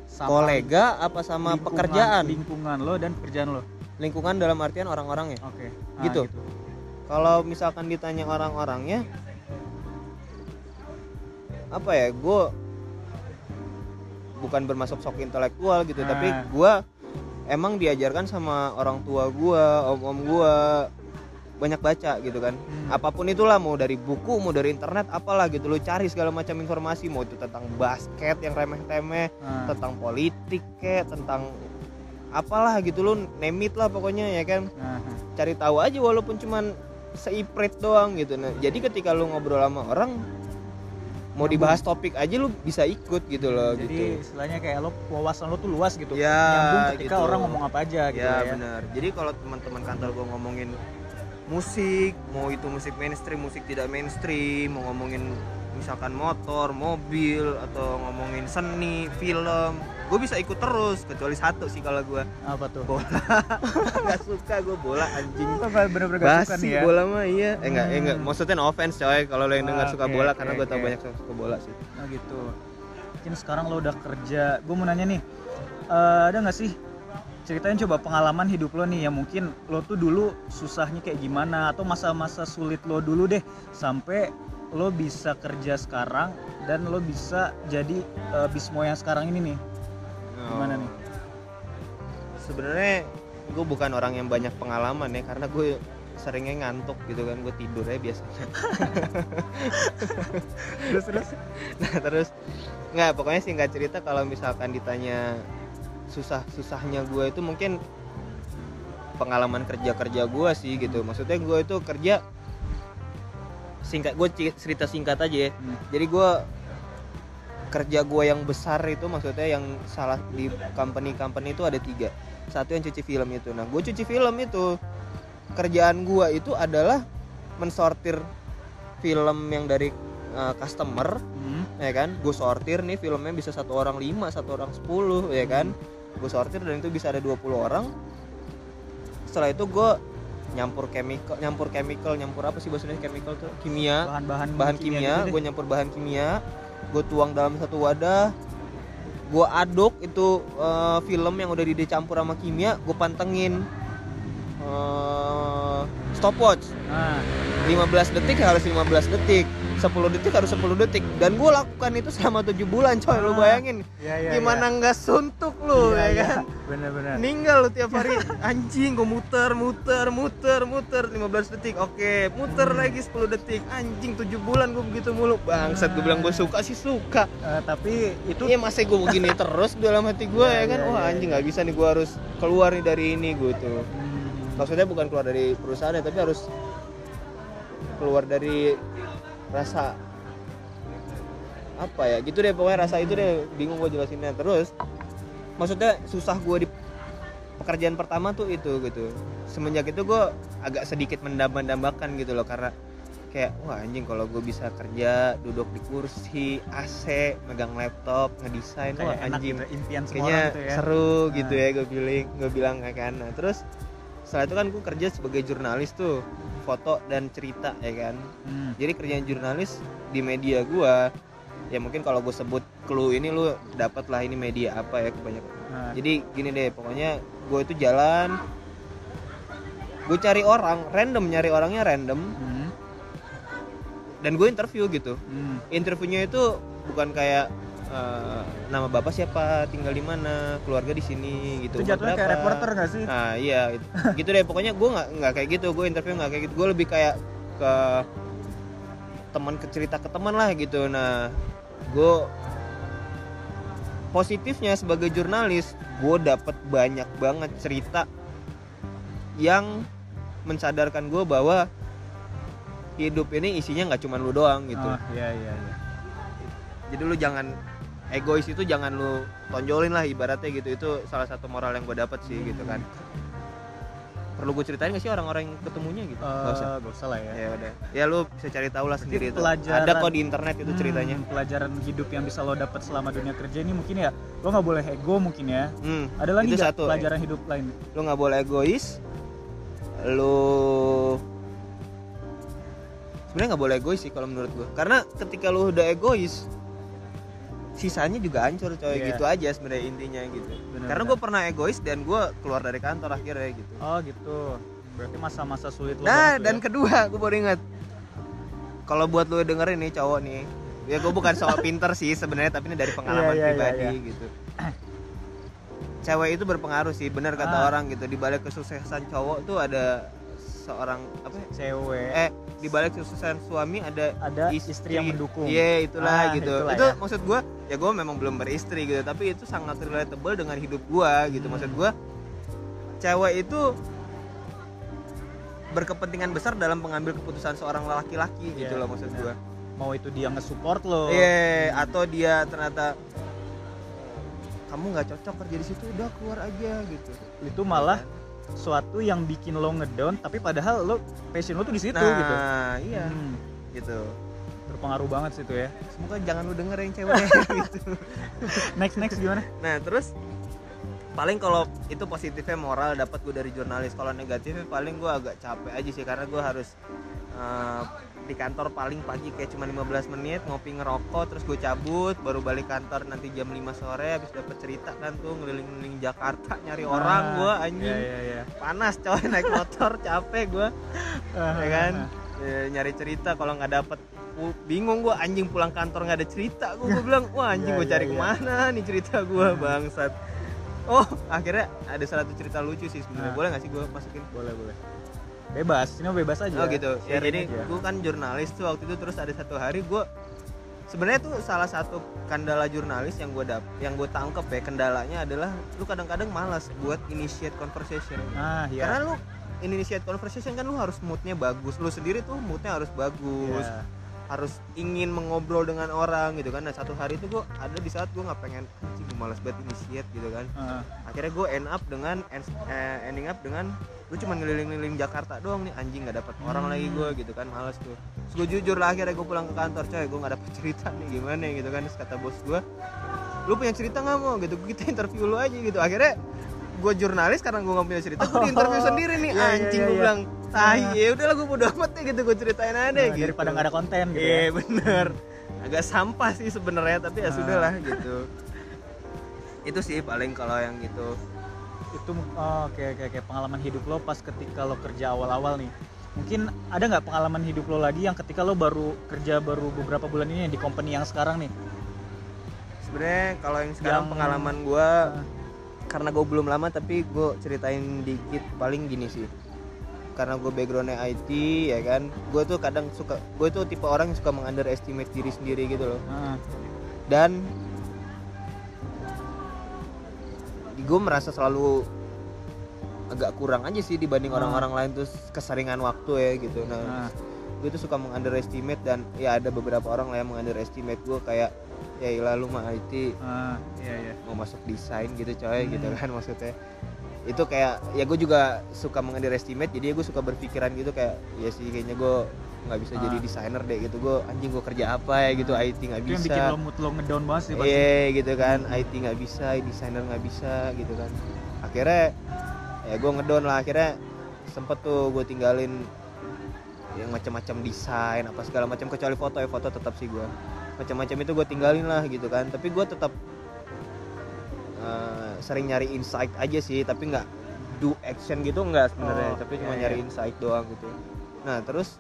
Sama kolega apa sama lingkungan- pekerjaan lingkungan lo dan pekerjaan lo. lingkungan dalam artian orang-orangnya Oke. Ah, Gitu. kalau misalkan ditanya orang-orangnya apa ya gue bukan bermasuk sok intelektual gitu tapi Ah. gue emang diajarkan sama orang tua gue om-om gue banyak baca gitu kan Hmm. apa pun itulah mau dari buku mau dari internet apalah gitu lo cari segala macam informasi mau itu tentang basket yang remeh-temeh Ah. tentang politik kek tentang apalah gitu lo name it lah pokoknya ya kan Ah, cari tahu aja walaupun cuman seipret doang gitu nah jadi ketika lu ngobrol sama orang mau Nyambung. dibahas topik aja lu bisa ikut gitu loh Jadi gitu istilahnya kayak lo wawasan lo tuh luas gitu. Ya, Nyambung ketika gitu. orang ngomong apa aja gitu ya, ya. benar jadi kalau teman-teman kantor gua ngomongin musik mau itu musik mainstream musik tidak mainstream mau ngomongin misalkan motor mobil atau ngomongin seni film gue bisa ikut terus kecuali satu sih kalau gua Apa tuh? bola nggak suka gue bola anjing bener-bener gak suka nih ya. bola mah iya. Eh enggak, eh, enggak. Hmm. Maksudnya no offense coy kalau lo yang dengar Ah, suka bola oke, karena gue tau oke. banyak yang suka bola sih. Nah gitu. Mungkin sekarang lo udah kerja. Gue mau nanya nih, eh, ada nggak sih ceritain coba pengalaman hidup lo nih yang mungkin lo tuh dulu susahnya kayak gimana atau masa-masa sulit lo dulu deh sampai lo bisa kerja sekarang dan lo bisa jadi eh, Bismo yang sekarang ini nih. Gimana nih? Oh. Sebenarnya gue bukan orang yang banyak pengalaman ya karena gue seringnya ngantuk gitu kan gue tidur ya biasanya. Terus terus. nah terus nggak pokoknya singkat cerita kalau misalkan ditanya susah susahnya gue itu mungkin pengalaman kerja kerja gue sih gitu. Maksudnya gue itu kerja singkat gue cerita singkat aja ya. Hmm. jadi gue kerja gue yang besar itu maksudnya yang salah di company company itu ada tiga satu yang cuci film itu nah gue cuci film itu kerjaan gue itu adalah mensortir film yang dari uh, customer Hmm. ya kan gue sortir nih filmnya bisa satu orang lima satu orang sepuluh ya kan gue sortir dan itu bisa ada 20 orang. Setelah itu gue nyampur chemical nyampur chemical nyampur apa sih bahasanya chemical tuh? Kimia. Bahan-bahan bahan kimia, gitu deh. gue nyampur bahan kimia. Gue tuang dalam satu wadah. Gue aduk itu eh, film yang udah dicampur sama kimia gue pantengin. Eh, stopwatch. Nah, 15 detik harus 15 detik 10 detik harus 10 detik. Dan gue lakukan itu selama tujuh bulan coy lu Ah, bayangin. Iya, iya, gimana nggak suntuk lu Iya, ya iya. kan? Bener-bener. meninggal lu tiap hari. Anjing gue muter muter muter muter. 15 detik oke. Muter lagi 10 detik. Anjing 7 bulan gue begitu mulu. Bangsat gue bilang gue suka sih suka. Eh, tapi itu Iya masa gue begini terus dalam hati gue ya Iya, kan? iya, wah iya, anjing iya. nggak bisa nih gue harus keluar nih dari ini gue tuh. Hmm, maksudnya bukan keluar dari perusahaannya tapi harus keluar dari rasa apa ya gitu deh pokoknya rasa itu deh bingung gue jelasinnya. Terus maksudnya susah gue di pekerjaan pertama tuh itu gitu. Semenjak itu gue agak sedikit mendambakan gitu loh karena kayak wah anjing kalau gue bisa kerja duduk di kursi AC megang laptop ngedesain wah kayak enak anjing. gitu, impian semua kayaknya gitu ya. seru gitu Nah. ya gue bilang gue bilang ya kan. Nah, terus setelah itu kan gue kerja sebagai jurnalis tuh foto dan cerita ya kan? Hmm. jadi kerjaan jurnalis di media gua ya mungkin kalau gue sebut clue ini lu dapat lah ini media apa ya kebanyakan. Nah, jadi gini deh pokoknya gue itu jalan gue cari orang random nyari orangnya random. Hmm, dan gue interview gitu. Hmm. interviewnya itu bukan kayak eh, nama bapak siapa? Tinggal di mana? Keluarga di sini gitu. Itu jatuhnya kayak reporter gak sih? nah iya itu. gitu deh. Pokoknya gue nggak nggak kayak gitu. Gue interview nggak kayak gitu. Gue lebih kayak ke teman ke cerita ke teman lah gitu. Nah gue positifnya sebagai jurnalis gue dapet banyak banget cerita yang mensadarkan gue bahwa hidup ini isinya nggak cuma lu doang gitu. Oh, iya iya iya. jadi lu jangan egois itu jangan lu tonjolin lah ibaratnya gitu. Itu salah satu moral yang gue dapet sih gitu kan. Perlu gue ceritain gak sih orang-orang yang ketemunya gitu? Usah Eh, gak usah. lah ya. ya udah. Ya lu bisa cari tahu lah sendiri itu. pelajaran- ada kok di internet itu ceritanya. Hmm, pelajaran hidup yang bisa lo dapat selama dunia kerja ini mungkin ya lo nggak boleh ego mungkin ya. hmm, Ada lagi nggak satu pelajaran hidup lain? lu nggak boleh egois. Lu sebenarnya nggak boleh egois sih kalau menurut gue karena ketika lu udah egois sisanya juga hancur coy Iya. gitu aja sebenarnya intinya gitu Bener, karena gue pernah egois dan gue keluar dari kantor akhirnya gitu Oh gitu. Berarti masa-masa sulit lo. nah dan ya. kedua gue baru ingat kalau buat lu dengerin nih cowok nih ya gue bukan soal pinter sih sebenarnya tapi ini dari pengalaman Iya, iya, iya, pribadi iya. gitu cewek itu berpengaruh sih benar kata Ah. orang gitu di balik kesuksesan cowok tuh ada seorang apa ya? cewek eh di balik kesuksesan suami ada ada istri, yang mendukung. iya itulah Ah, gitu itulah itu ya. maksud gue ya gue memang belum beristri gitu tapi itu sangat relatable dengan hidup gue gitu Hmm. maksud gue cewek itu berkepentingan besar dalam mengambil keputusan seorang laki-laki gitu Iya, loh maksud gue Mau itu dia nge-support lo. iya atau dia ternyata kamu nggak cocok kerja di situ udah keluar aja gitu Itu malah suatu yang bikin lo ngedown tapi padahal lo passion lo tuh di situ nah gitu. iya Hmm, gitu berpengaruh banget situ ya. semoga jangan lu denger yang cewek gitu Next next gimana? Nah terus paling kalau itu positifnya moral dapat gue dari jurnalis kalau negatifnya paling gue agak capek aja sih karena gue harus eh, di kantor paling pagi kayak cuma 15 menit ngopi ngerokok terus gue cabut baru balik kantor nanti jam 5 sore habis dapat cerita kan tuh ngeliling-ngeliling Jakarta nyari orang Ah, gue anjing Iya iya iya. panas coy naik motor capek gue Ah, ya kan Ya, nyari cerita kalau nggak dapet bingung gue anjing pulang kantor nggak ada cerita gue bilang wah anjing Iya, gue cari iya, iya. ke mana nih cerita gue bangsat oh akhirnya ada satu cerita lucu sih sebenarnya Nah. boleh nggak sih gue masukin Boleh boleh. Bebas, ini bebas aja. oh gitu ya Sharing jadi aja. gue kan jurnalis tuh waktu itu terus ada satu hari gue sebenarnya tuh salah satu kendala jurnalis yang gue dap yang gue tangkep ya kendalanya adalah lu kadang-kadang malas buat initiate conversation Ah iya. karena lu initiate conversation kan lu harus moodnya bagus lu sendiri tuh moodnya harus bagus Iya. Harus ingin mengobrol dengan orang gitu kan nah satu hari itu gue ada di saat gue nggak pengen sih gue malas banget initiate gitu kan Ah, akhirnya gue end up dengan end- eh, ending up dengan lu cuma ngeliling-ngeliling Jakarta doang nih anjing nggak dapat orang Hmm. lagi gue gitu kan malas tuh terus gue jujur lah akhirnya gue pulang ke kantor coy gue nggak dapet cerita nih gimana gitu kan terus kata bos gue lu punya cerita nggak mau gitu kita interview lu aja gitu akhirnya gue jurnalis karena gue nggak punya cerita gue interview Oh. sendiri nih Iya, iya, anjing iya, gue iya. bilang Ah. ya udahlah gue bodo amat deh gitu gue ceritain aja nah, gitu daripada nggak ada konten gitu Iya ya. bener agak sampah sih sebenarnya tapi ya Ah. sudah lah gitu itu sih paling kalau yang gitu Itu oh, oke oke oke pengalaman hidup lo pas ketika lo kerja awal-awal nih. mungkin ada nggak pengalaman hidup lo lagi yang ketika lo baru kerja baru beberapa bulan ini di company yang sekarang nih sebenarnya kalau yang sekarang Yang- pengalaman gua Ah. karena gue belum lama tapi gue ceritain dikit paling gini sih karena gue backgroundnya IT ya kan? Gue tuh kadang suka gue tuh tipe orang yang suka mengunderestimate diri sendiri gitu loh. Dan gue merasa selalu agak kurang aja sih dibanding orang-orang lain terus keseringan waktu ya gitu. Ah, nah gue tuh suka mengunderestimate dan ya ada beberapa orang lah yang mengunderestimate gue kayak ya ilah lu mah IT ah, iya iya. mau masuk desain gitu coy Hmm. gitu kan maksudnya itu kayak ya gue juga suka mengunderestimate jadi gue suka berpikiran gitu kayak ya sih kayaknya gue nggak bisa Ah. jadi desainer deh gitu. Gue anjing gue kerja apa ya? gitu IT nggak itu yang bisa. bikin lo mood lo ngedown banget sih pasti. Iya gitu kan. IT nggak bisa desainer nggak bisa gitu kan. Akhirnya ya gue ngedown lah. Akhirnya sempet tuh gue tinggalin yang macam-macam desain apa segala macam kecuali foto ya foto tetap sih gue macam-macam itu gue tinggalin lah gitu kan. Tapi gue tetap eh, sering nyari insight aja sih tapi nggak do action gitu nggak sebenarnya. Oh, tapi cuma iya, nyari iya. insight doang gitu. Nah terus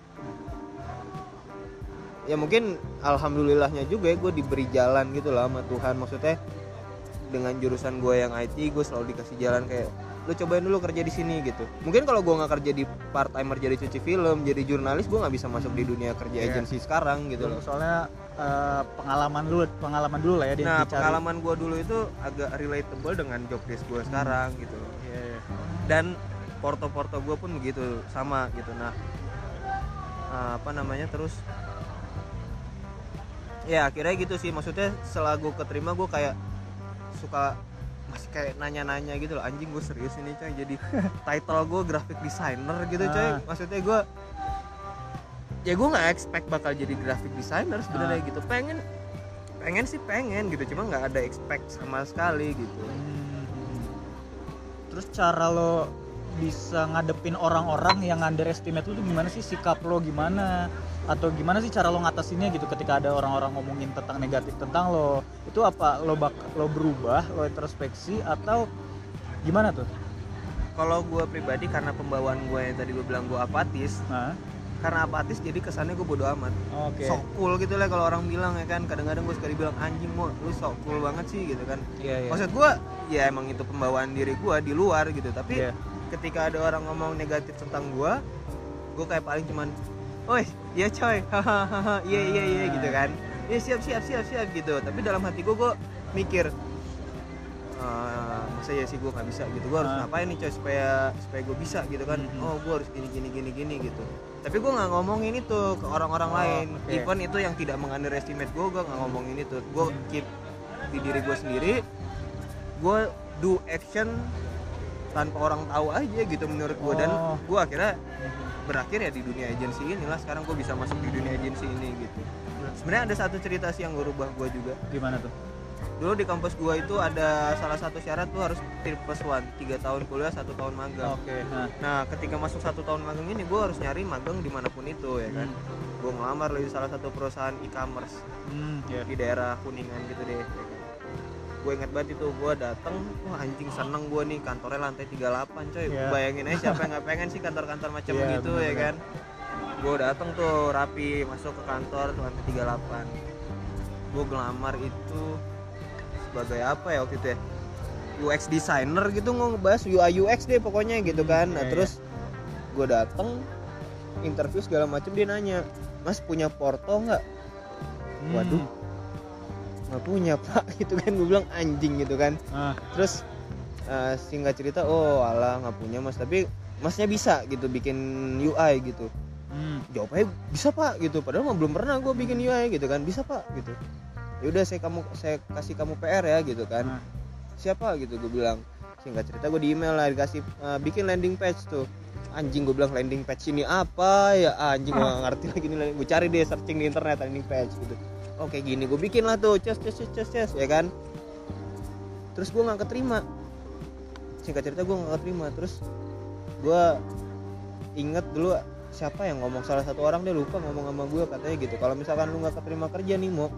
ya mungkin alhamdulillahnya juga ya gue diberi jalan gitu lah sama Tuhan. Maksudnya dengan jurusan gue yang IT gue selalu dikasih jalan kayak lu cobain dulu kerja di sini gitu. Mungkin kalau gue nggak kerja di part timer jadi cuci film jadi jurnalis gue nggak bisa masuk di dunia kerja Iya. agensi sekarang gitu loh. Soalnya eh, pengalaman dulu pengalaman dulu lah ya dia nah dicari. pengalaman gue dulu itu agak relatable dengan job desk gue sekarang gitu loh. Iya, iya. dan porto-porto gue pun begitu sama gitu. Nah eh, apa namanya terus ya akhirnya gitu sih. Maksudnya setelah gue keterima gue kayak suka masih kayak nanya-nanya gitu loh anjing gue serius ini coy jadi title gue graphic designer gitu coy Ah. maksudnya gue ya gue nggak expect bakal jadi graphic designer sebenarnya Ah. gitu pengen pengen sih pengen gitu cuma nggak ada expect sama sekali gitu Hmm. Terus cara lo bisa ngadepin orang-orang yang underestimate lu tuh gimana sih sikap lo gimana atau gimana sih cara lo ngatasinnya gitu ketika ada orang-orang ngomongin tentang negatif tentang lo? Itu apa? Lo bak lo berubah lo introspeksi atau gimana tuh? Kalau gue pribadi karena pembawaan gue yang tadi gue bilang gue apatis nah karena apatis jadi kesannya gue bodo amat. Oke. Sok cool gitu lah kalau orang bilang ya kan. Kadang-kadang gue sekali bilang anjing mau lu sok cool banget sih gitu kan. Iya iya. Maksud gue ya emang itu pembawaan diri gue di luar gitu. Tapi Iya. ketika ada orang ngomong negatif tentang gue gue kayak paling cuman Oi, iya coy, iya iya iya gitu kan. Iya siap siap siap siap gitu. Tapi dalam hati gue, gue mikir "Eh, Masa ya sih gue gak bisa gitu? Gue harus Ah. ngapain nih coy supaya supaya gue bisa gitu kan? Mhm. Oh gue harus gini gini gini gini gitu. Tapi gue gak ngomongin itu ke orang-orang Oh, lain. oke. Even itu yang tidak mengunderestimate gue, gue gak ngomongin itu. Gue keep di diri gue sendiri. Gue do action tanpa orang tahu aja gitu menurut gue dan Oh. gue akhirnya berakhir ya di dunia agensi inilah. Sekarang gue bisa masuk di dunia agensi ini gitu. Sebenarnya ada satu cerita sih yang gue rubah gue juga. Gimana tuh? Dulu di kampus gue itu ada salah satu syarat tuh harus triple one tiga tahun kuliah satu tahun magang. Oke nah. Nah ketika masuk satu tahun magang ini gue harus nyari magang di mana pun itu ya kan? Gue ngelamar di salah satu perusahaan e-commerce hmm ya di daerah kuningan gitu deh ya kan. Gue inget banget itu gue dateng wah anjing seneng gue nih kantornya lantai 38 coy Iya. bayangin aja siapa yang nggak pengen sih kantor-kantor macam Iya, begitu ya bener-bener. kan gue dateng tuh rapi masuk ke kantor tuh lantai 38 gue ngelamar itu sebagai apa ya waktu itu ya UX designer gitu ngebahas UI UX deh pokoknya gitu kan nah Iya, terus gue dateng interview segala macam dia nanya mas punya porto nggak Hmm. Waduh. Nggak punya pak gitu kan. Gue bilang anjing gitu kan. Ah. Terus eh, singkat cerita oh alah nggak punya mas. Tapi masnya bisa gitu bikin UI gitu. Hmm. jawabnya bisa pak gitu. Padahal mah belum pernah gue bikin UI gitu kan. Bisa pak gitu. Ya udah saya kamu saya kasih kamu PR ya gitu kan. Ah. siapa? gitu gue bilang. Singkat cerita gue di email lah dikasih eh, bikin landing page tuh. Anjing gue bilang landing page ini apa? Ya anjing gue gak ngerti lagi nih gue cari deh searching di internet landing page gitu oke gini. Gue bikin lah tuh. Ces ces ces ces ces ya kan? Terus gue nggak keterima. Singkat cerita gue nggak keterima. Terus gue inget dulu siapa yang ngomong. Salah satu orang dia lupa ngomong sama gue katanya gitu. Kalau misalkan lu nggak keterima kerja nih mau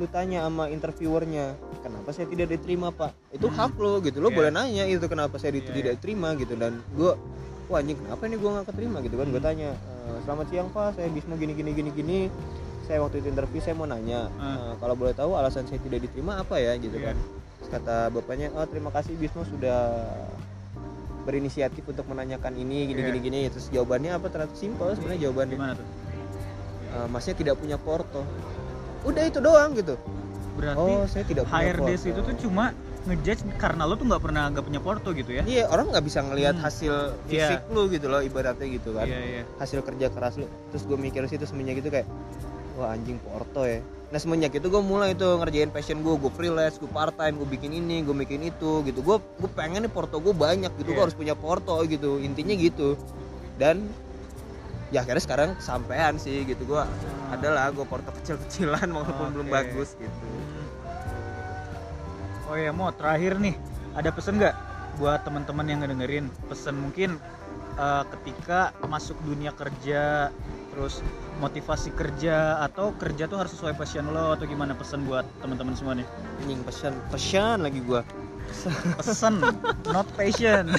lu tanya sama interviewernya kenapa saya tidak diterima pak? Itu Hmm. hak lo gitu. Lo Iya. boleh nanya itu kenapa saya Iya, tidak diterima? Gitu. Dan gue wah anjing kenapa nih gue nggak keterima? Gitu kan. Gue Hmm. tanya "E, "Eh, selamat siang pak. Saya Bismo gini gini gini gini saya waktu itu interview saya mau nanya Ah. "Eh, kalau boleh tahu alasan saya tidak diterima apa ya? Gitu Iya. kan. Terus kata bapaknya oh terima kasih Bismo sudah berinisiatif untuk menanyakan ini gini Iya. gini gini. Terus jawabannya apa? Ternyata simpel sebenarnya jawabannya. Gimana tuh? "Eh, masnya tidak punya porto. Udah itu doang gitu. Berarti oh saya tidak punya HRDs porto. itu tuh cuma ngejudge karena lo tuh nggak pernah nggak punya porto gitu ya? Iya orang nggak bisa ngelihat Hmm. hasil fisik lu gitu loh ibaratnya gitu kan. Iya iya. Hasil kerja keras lu. Terus gue mikir situ semenjak itu kayak wah anjing porto ya. Nah semenjak itu gue mulai tuh ngerjain passion gue gue freelance gue part time gue bikin ini gue bikin itu gitu. Gue gue pengen nih porto gue banyak gitu. Gue Iya. harus punya porto gitu. Intinya gitu. Dan ya akhirnya sekarang sampean sih gitu. Gue adalah gue porto kecil-kecilan walaupun belum Oke. bagus gitu. Oh ya mau terakhir nih. Ada pesan nggak buat teman-teman yang ngedengerin? Pesan mungkin eh, ketika masuk dunia kerja terus motivasi kerja atau kerja tuh harus sesuai passion lo atau gimana? Pesan buat teman-teman semua nih. Anjing pesan pesan lagi gue pesan not passion.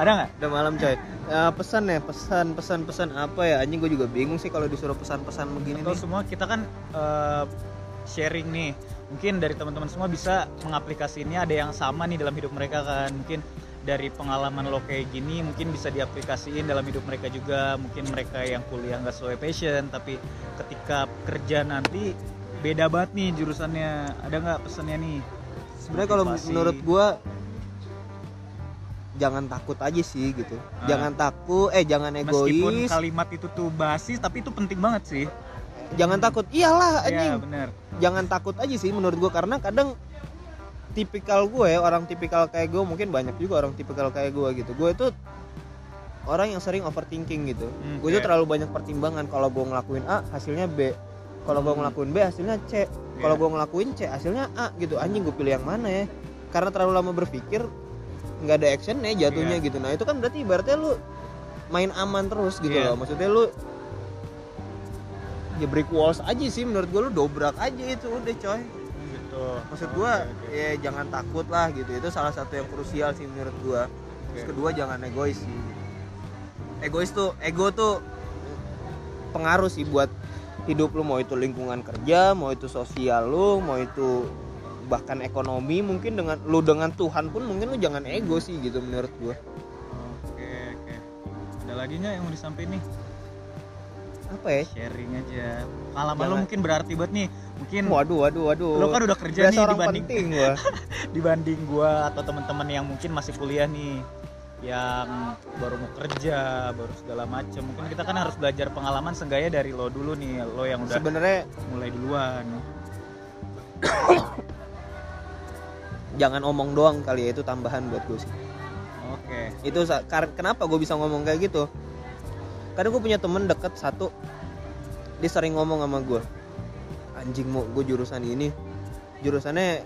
Ada nggak? Udah malam coy. Eh, pesan ya pesan pesan pesan apa ya? Anjing gue juga bingung sih kalau disuruh pesan-pesan begini atau nih. semua kita kan eh, sharing nih. Mungkin dari teman-teman semua bisa mengaplikasinya ada yang sama nih dalam hidup mereka kan. Mungkin dari pengalaman lo kayak gini mungkin bisa diaplikasiin dalam hidup mereka juga. Mungkin mereka yang kuliah nggak sesuai passion tapi ketika kerja nanti beda banget nih jurusannya. Ada nggak pesannya nih? Sebenarnya kalau menurut gua jangan takut aja sih gitu. Ah. jangan takut eh jangan meskipun egois kalimat itu tuh basis tapi itu penting banget sih. Jangan takut. Iyalah ya anjing. bener. Jangan takut aja sih menurut gua karena kadang tipikal gue orang tipikal kayak gue mungkin banyak juga orang tipikal kayak gue gitu. Gue itu orang yang sering overthinking gitu. Hmm, gue tuh kayak- terlalu banyak pertimbangan. Kalau gue ngelakuin A hasilnya B. Kalau gue Hmm. ngelakuin B hasilnya C. Kalau Iya. gue ngelakuin C hasilnya A gitu. Anjing gue pilih yang mana ya? Karena terlalu lama berpikir nggak ada actionnya jatuhnya Iya. gitu. Nah itu kan berarti ibaratnya lu main aman terus gitu Iya. loh. Maksudnya lu ya brick walls aja sih menurut gue. Lu dobrak aja itu udah coy gitu maksud gua Oke, oke. ya jangan takut lah gitu itu salah satu yang krusial sih menurut gua terus Oke. kedua jangan egois sih egois tuh ego tuh pengaruh sih buat hidup lu mau itu lingkungan kerja mau itu sosial lu mau itu bahkan ekonomi mungkin dengan lu dengan Tuhan pun mungkin lu jangan ego sih gitu menurut gua Oke oke. Ada lagi nggak yang mau disampaikan nih? Apa ya Sharing aja. Pengalaman lo mungkin berarti banget nih. Mungkin waduh waduh waduh lo kan udah kerja Berasa nih orang dibanding penting gua dibanding gua atau teman-teman yang mungkin masih kuliah nih yang baru mau kerja, baru segala macam. Mungkin kita kan harus belajar pengalaman seenggaknya dari lo dulu nih, lo yang udah sebenarnya mulai duluan. jangan omong doang kali ya itu tambahan buat gue sih Oke. itu sa- kar- kenapa gue bisa ngomong kayak gitu karena gue punya temen deket satu dia sering ngomong sama gue anjing mau gue jurusan ini jurusannya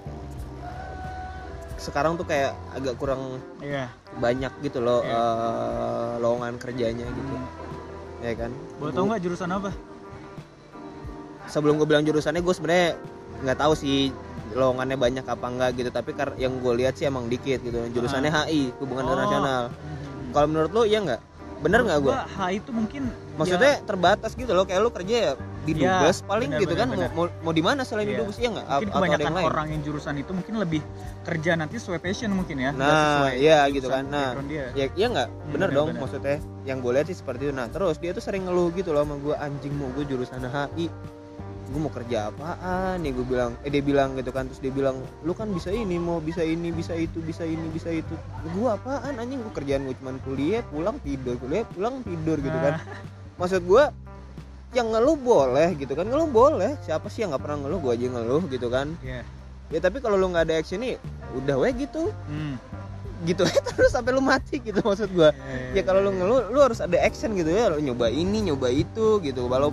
sekarang tuh kayak agak kurang Iya. banyak gitu loh Iya. eh, lowongan kerjanya gitu ya kan Boleh tau nggak jurusan apa? sebelum gue bilang jurusannya gue sebenarnya nggak tahu sih lowongannya banyak apa enggak gitu tapi yang gue lihat sih emang dikit gitu jurusannya HI hubungan Oh. internasional Hmm. kalau menurut lo iya nggak bener nggak gue H itu mungkin maksudnya terbatas gitu loh kayak lu kerja ya di Iya, dubes paling benar, gitu kan benar, mau, mau di mana selain di Iya. dubes iya nggak mungkin A- kebanyakan yang lain orang yang jurusan itu mungkin lebih kerja nanti sesuai passion mungkin ya Nah, iya gitu kan. Nah, dia. ya iya nggak Hmm, bener benar, dong benar. maksudnya yang gue lihat sih seperti itu nah terus dia tuh sering ngeluh gitu loh sama gue anjing mau gue jurusan HI gue mau kerja apaan? Nih gue bilang eh dia bilang gitu kan terus dia bilang lu kan bisa ini mau bisa ini bisa itu bisa ini bisa itu. Gue apaan anjing? Gue kerjaan gue cuman kuliah pulang tidur kuliah pulang tidur gitu kan. Nah, maksud gue yang ngeluh boleh gitu kan ngeluh boleh. Siapa sih yang nggak pernah ngeluh? Gue aja ngeluh gitu kan. Iya. ya tapi kalau lu nggak ada action nih udah weh gitu. Hmm. gitu aja terus sampai lu mati gitu maksud gue ya kalau lu ngeluh lu harus ada action gitu ya. Lu nyoba ini nyoba itu gitu. Walau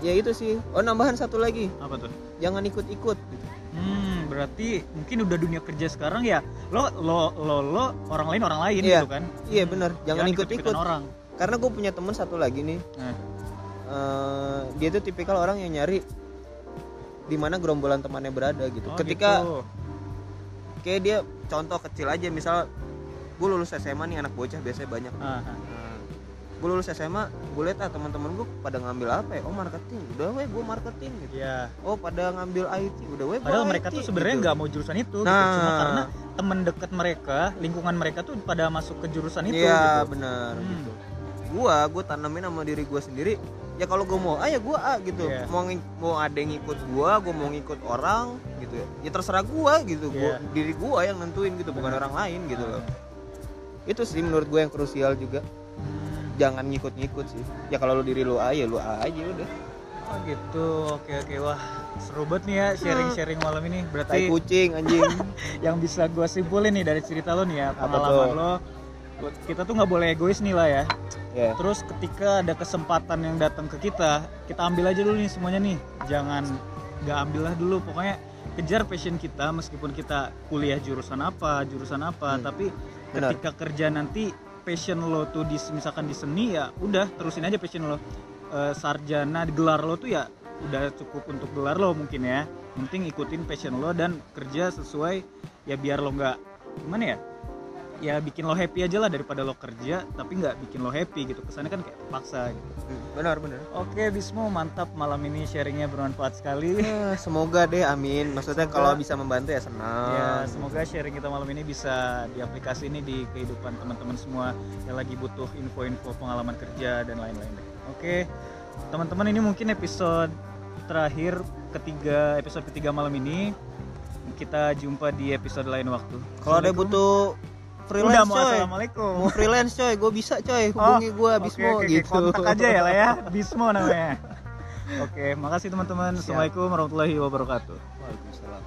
ya itu sih oh nambahan satu lagi apa tuh jangan ikut-ikut gitu. hmm berarti mungkin udah dunia kerja sekarang ya lo lo lo lo orang lain orang lain Iya. gitu kan iya bener jangan ikut-ikut orang karena gue punya temen satu lagi nih Nah. Eh, dia tuh tipikal orang yang nyari di mana gerombolan temannya berada gitu Oh, ketika gitu. kayak dia contoh kecil aja misal gue lulus SMA nih anak bocah biasanya banyak Ah, ah. Nah, gue lulus SMA gue liat ah teman-teman gue pada ngambil apa ya oh marketing udah weh gue marketing gitu ya oh pada ngambil IT udah weh padahal gua mereka IT, tuh sebenarnya gitu. nggak mau jurusan itu gitu. Nah. cuma karena temen deket mereka lingkungan mereka tuh pada masuk ke jurusan itu iya gitu benar Hmm. gitu gua gue tanamin sama diri gue sendiri ya kalau gue mau A ya gue A gitu Iya. mau mau ada yang ngikut gua gue mau ngikut orang gitu ya ya terserah gua gitu gua, Iya. diri gua yang nentuin gitu bukan orang lain gitu loh itu sih menurut gue yang krusial juga. Jangan ngikut-ngikut sih ya kalau lu diri lu A ya lu A aja udah Oh gitu, oke oke wah seru banget nih ya sharing-sharing malam ini. tai Berarti kucing anjing yang bisa gue simpulin nih dari cerita lo nih ya pengalaman lo. Kita tuh nggak boleh egois nih lah ya. ya Terus ketika ada kesempatan yang datang ke kita, kita ambil aja dulu nih semuanya nih. Jangan nggak ambil lah dulu. Pokoknya kejar passion kita meskipun kita kuliah jurusan apa, jurusan apa. Hmm. Tapi Benar. ketika kerja nanti passion lo tuh di misalkan di seni ya udah terusin aja passion lo. Eh, sarjana gelar lo tuh ya udah cukup untuk gelar lo mungkin ya. Penting ikutin passion lo dan kerja sesuai ya biar lo nggak gimana ya ya bikin lo happy aja lah daripada lo kerja tapi nggak bikin lo happy gitu. Kesannya kan kayak paksa gitu. benar benar. Oke Bismo mantap malam ini sharingnya bermanfaat sekali. Ya, semoga deh amin. Maksudnya Semoga- kalau bisa membantu ya senang. Ya semoga sharing kita malam ini bisa diaplikasi ini di kehidupan teman-teman semua yang lagi butuh info-info pengalaman kerja dan lain-lain deh. Oke teman-teman ini mungkin episode terakhir ketiga episode ketiga malam ini. Kita jumpa di episode lain waktu. kalau ada yang Udah freelance mau coy assalamualaikum. mau freelance coy gue bisa coy hubungi gue Oke, Bismo oke, oke. gitu Kontak aja ya lah ya, Bismo namanya. Oke, makasih teman-teman. Assalamualaikum warahmatullahi wabarakatuh. Waalaikumsalam